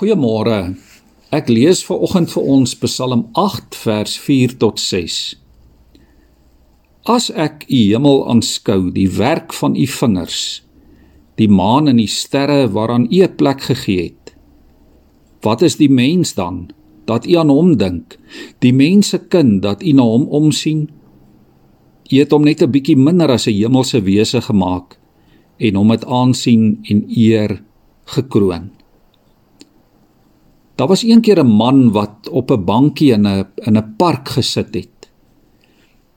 Goeiemôre. Ek lees ver oggend vir ons Psalm 8 vers 4 tot 6. As ek u hemel aanskou, die werk van u vingers, die maan en die sterre waaraan u 'n plek gegee het. Wat is die mens dan dat u aan hom dink? Die mense kind dat u na hom omsien? U het hom net 'n bietjie minder as 'n hemelse wese gemaak en hom met aansien en eer gekroon. Daar was een keer 'n man wat op 'n bankie in 'n in 'n park gesit het.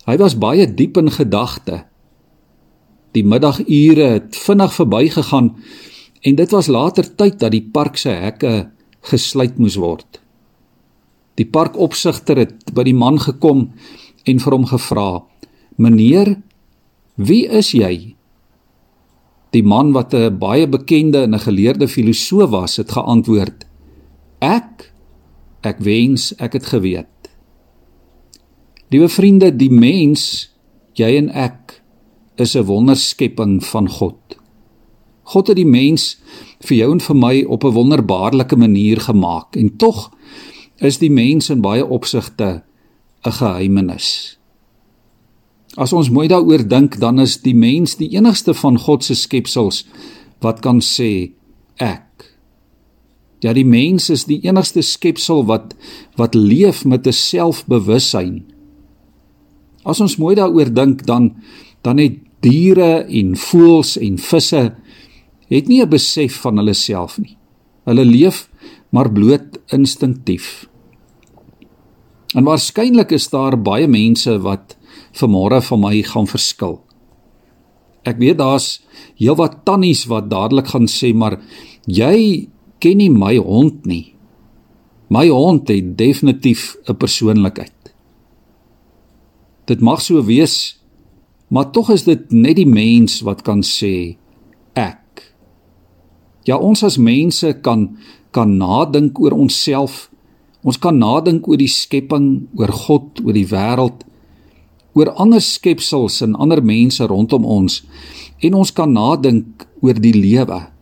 Hy was baie diep in gedagte. Die middagure het vinnig verbygegaan en dit was later tyd dat die park se hekke gesluit moes word. Die parkopsigter het by die man gekom en vir hom gevra: "Meneer, wie is jy?" Die man wat 'n baie bekende en 'n geleerde filosoof was, het geantwoord: Ek ek wens ek het geweet. Liewe vriende, die mens, jy en ek is 'n wonderskepping van God. God het die mens vir jou en vir my op 'n wonderbaarlike manier gemaak en tog is die mens in baie opsigte 'n geheimenis. As ons mooi daaroor dink, dan is die mens die enigste van God se skepsels wat kan sê ek Ja, die mens is die enigste skepsel wat wat leef met 'n selfbewussyn. As ons mooi daaroor dink, dan dan het diere en voëls en visse het nie 'n besef van hulle self nie. Hulle leef maar bloot instinktief. En waarskynlik is daar baie mense wat vanmôre van my gaan verskil. Ek weet daar's heelwat tannies wat dadelik gaan sê maar jy ken nie my hond nie. My hond het definitief 'n persoonlikheid. Dit mag so wees, maar tog is dit net die mens wat kan sê ek. Ja, ons as mense kan kan nadink oor onsself. Ons kan nadink oor die skepping, oor God, oor die wêreld, oor ander skepsels en ander mense rondom ons en ons kan nadink oor die lewe.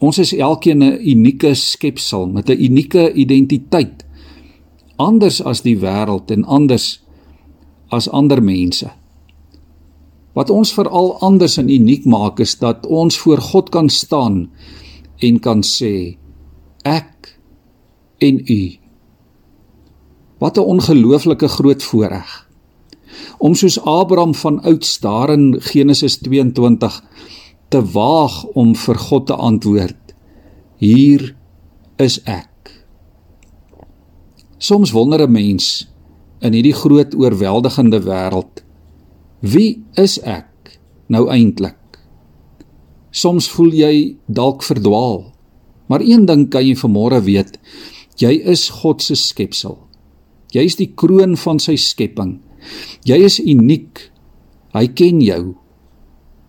Ons is elkeen 'n unieke skepsel met 'n unieke identiteit. Anders as die wêreld en anders as ander mense. Wat ons veral anders en uniek maak is dat ons voor God kan staan en kan sê ek en u. Wat 'n ongelooflike groot voorreg om soos Abraham van ouds daar in Genesis 22 te waag om vir God te antwoord. Hier is ek. Soms wonder 'n mens in hierdie groot oorweldigende wêreld, wie is ek nou eintlik? Soms voel jy dalk verdwaal. Maar een ding kan jy vanmôre weet, jy is God se skepsel. Jy is die kroon van sy skepping. Jy is uniek. Hy ken jou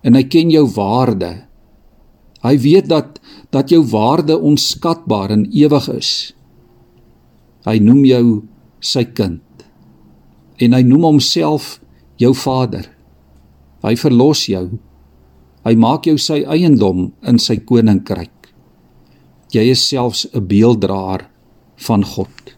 en hy ken jou waarde. Hy weet dat dat jou waarde onskatbaar en ewig is. Hy noem jou sy kind. En hy noem homself jou Vader. Hy verlos jou. Hy maak jou sy eiendom in sy koninkryk. Jy is selfs 'n beelddraer van God.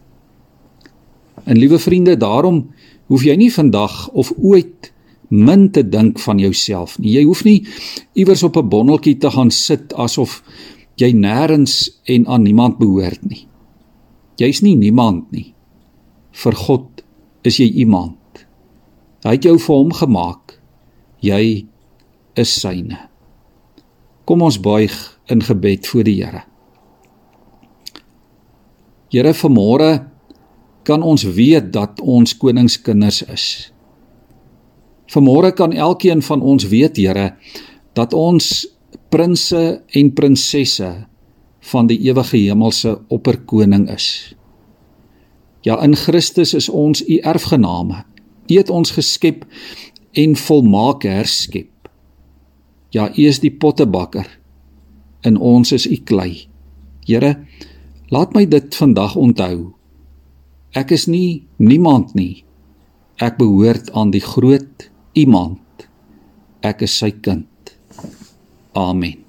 En liewe vriende, daarom hoef jy nie vandag of ooit min te dink van jouself nie. Jy hoef nie iewers op 'n bonneltjie te gaan sit asof jy nêrens en aan niemand behoort nie. Jy's nie niemand nie. Vir God is jy iemand. Hy het jou vir hom gemaak. Jy is syne. Kom ons buig in gebed voor die Here. Here, vanmôre kan ons weet dat ons koningskinders is. Vanmôre kan elkeen van ons weet, Here, dat ons prinses en prinsesse van die ewige hemelse opperkoning is. Ja, in Christus is ons u erfgename. U het ons geskep en volmaak herskep. Ja, u is die pottebakker en ons is u klei. Here, laat my dit vandag onthou. Ek is nie niemand nie. Ek behoort aan die groot iemand. Ek is sy kind. Amen.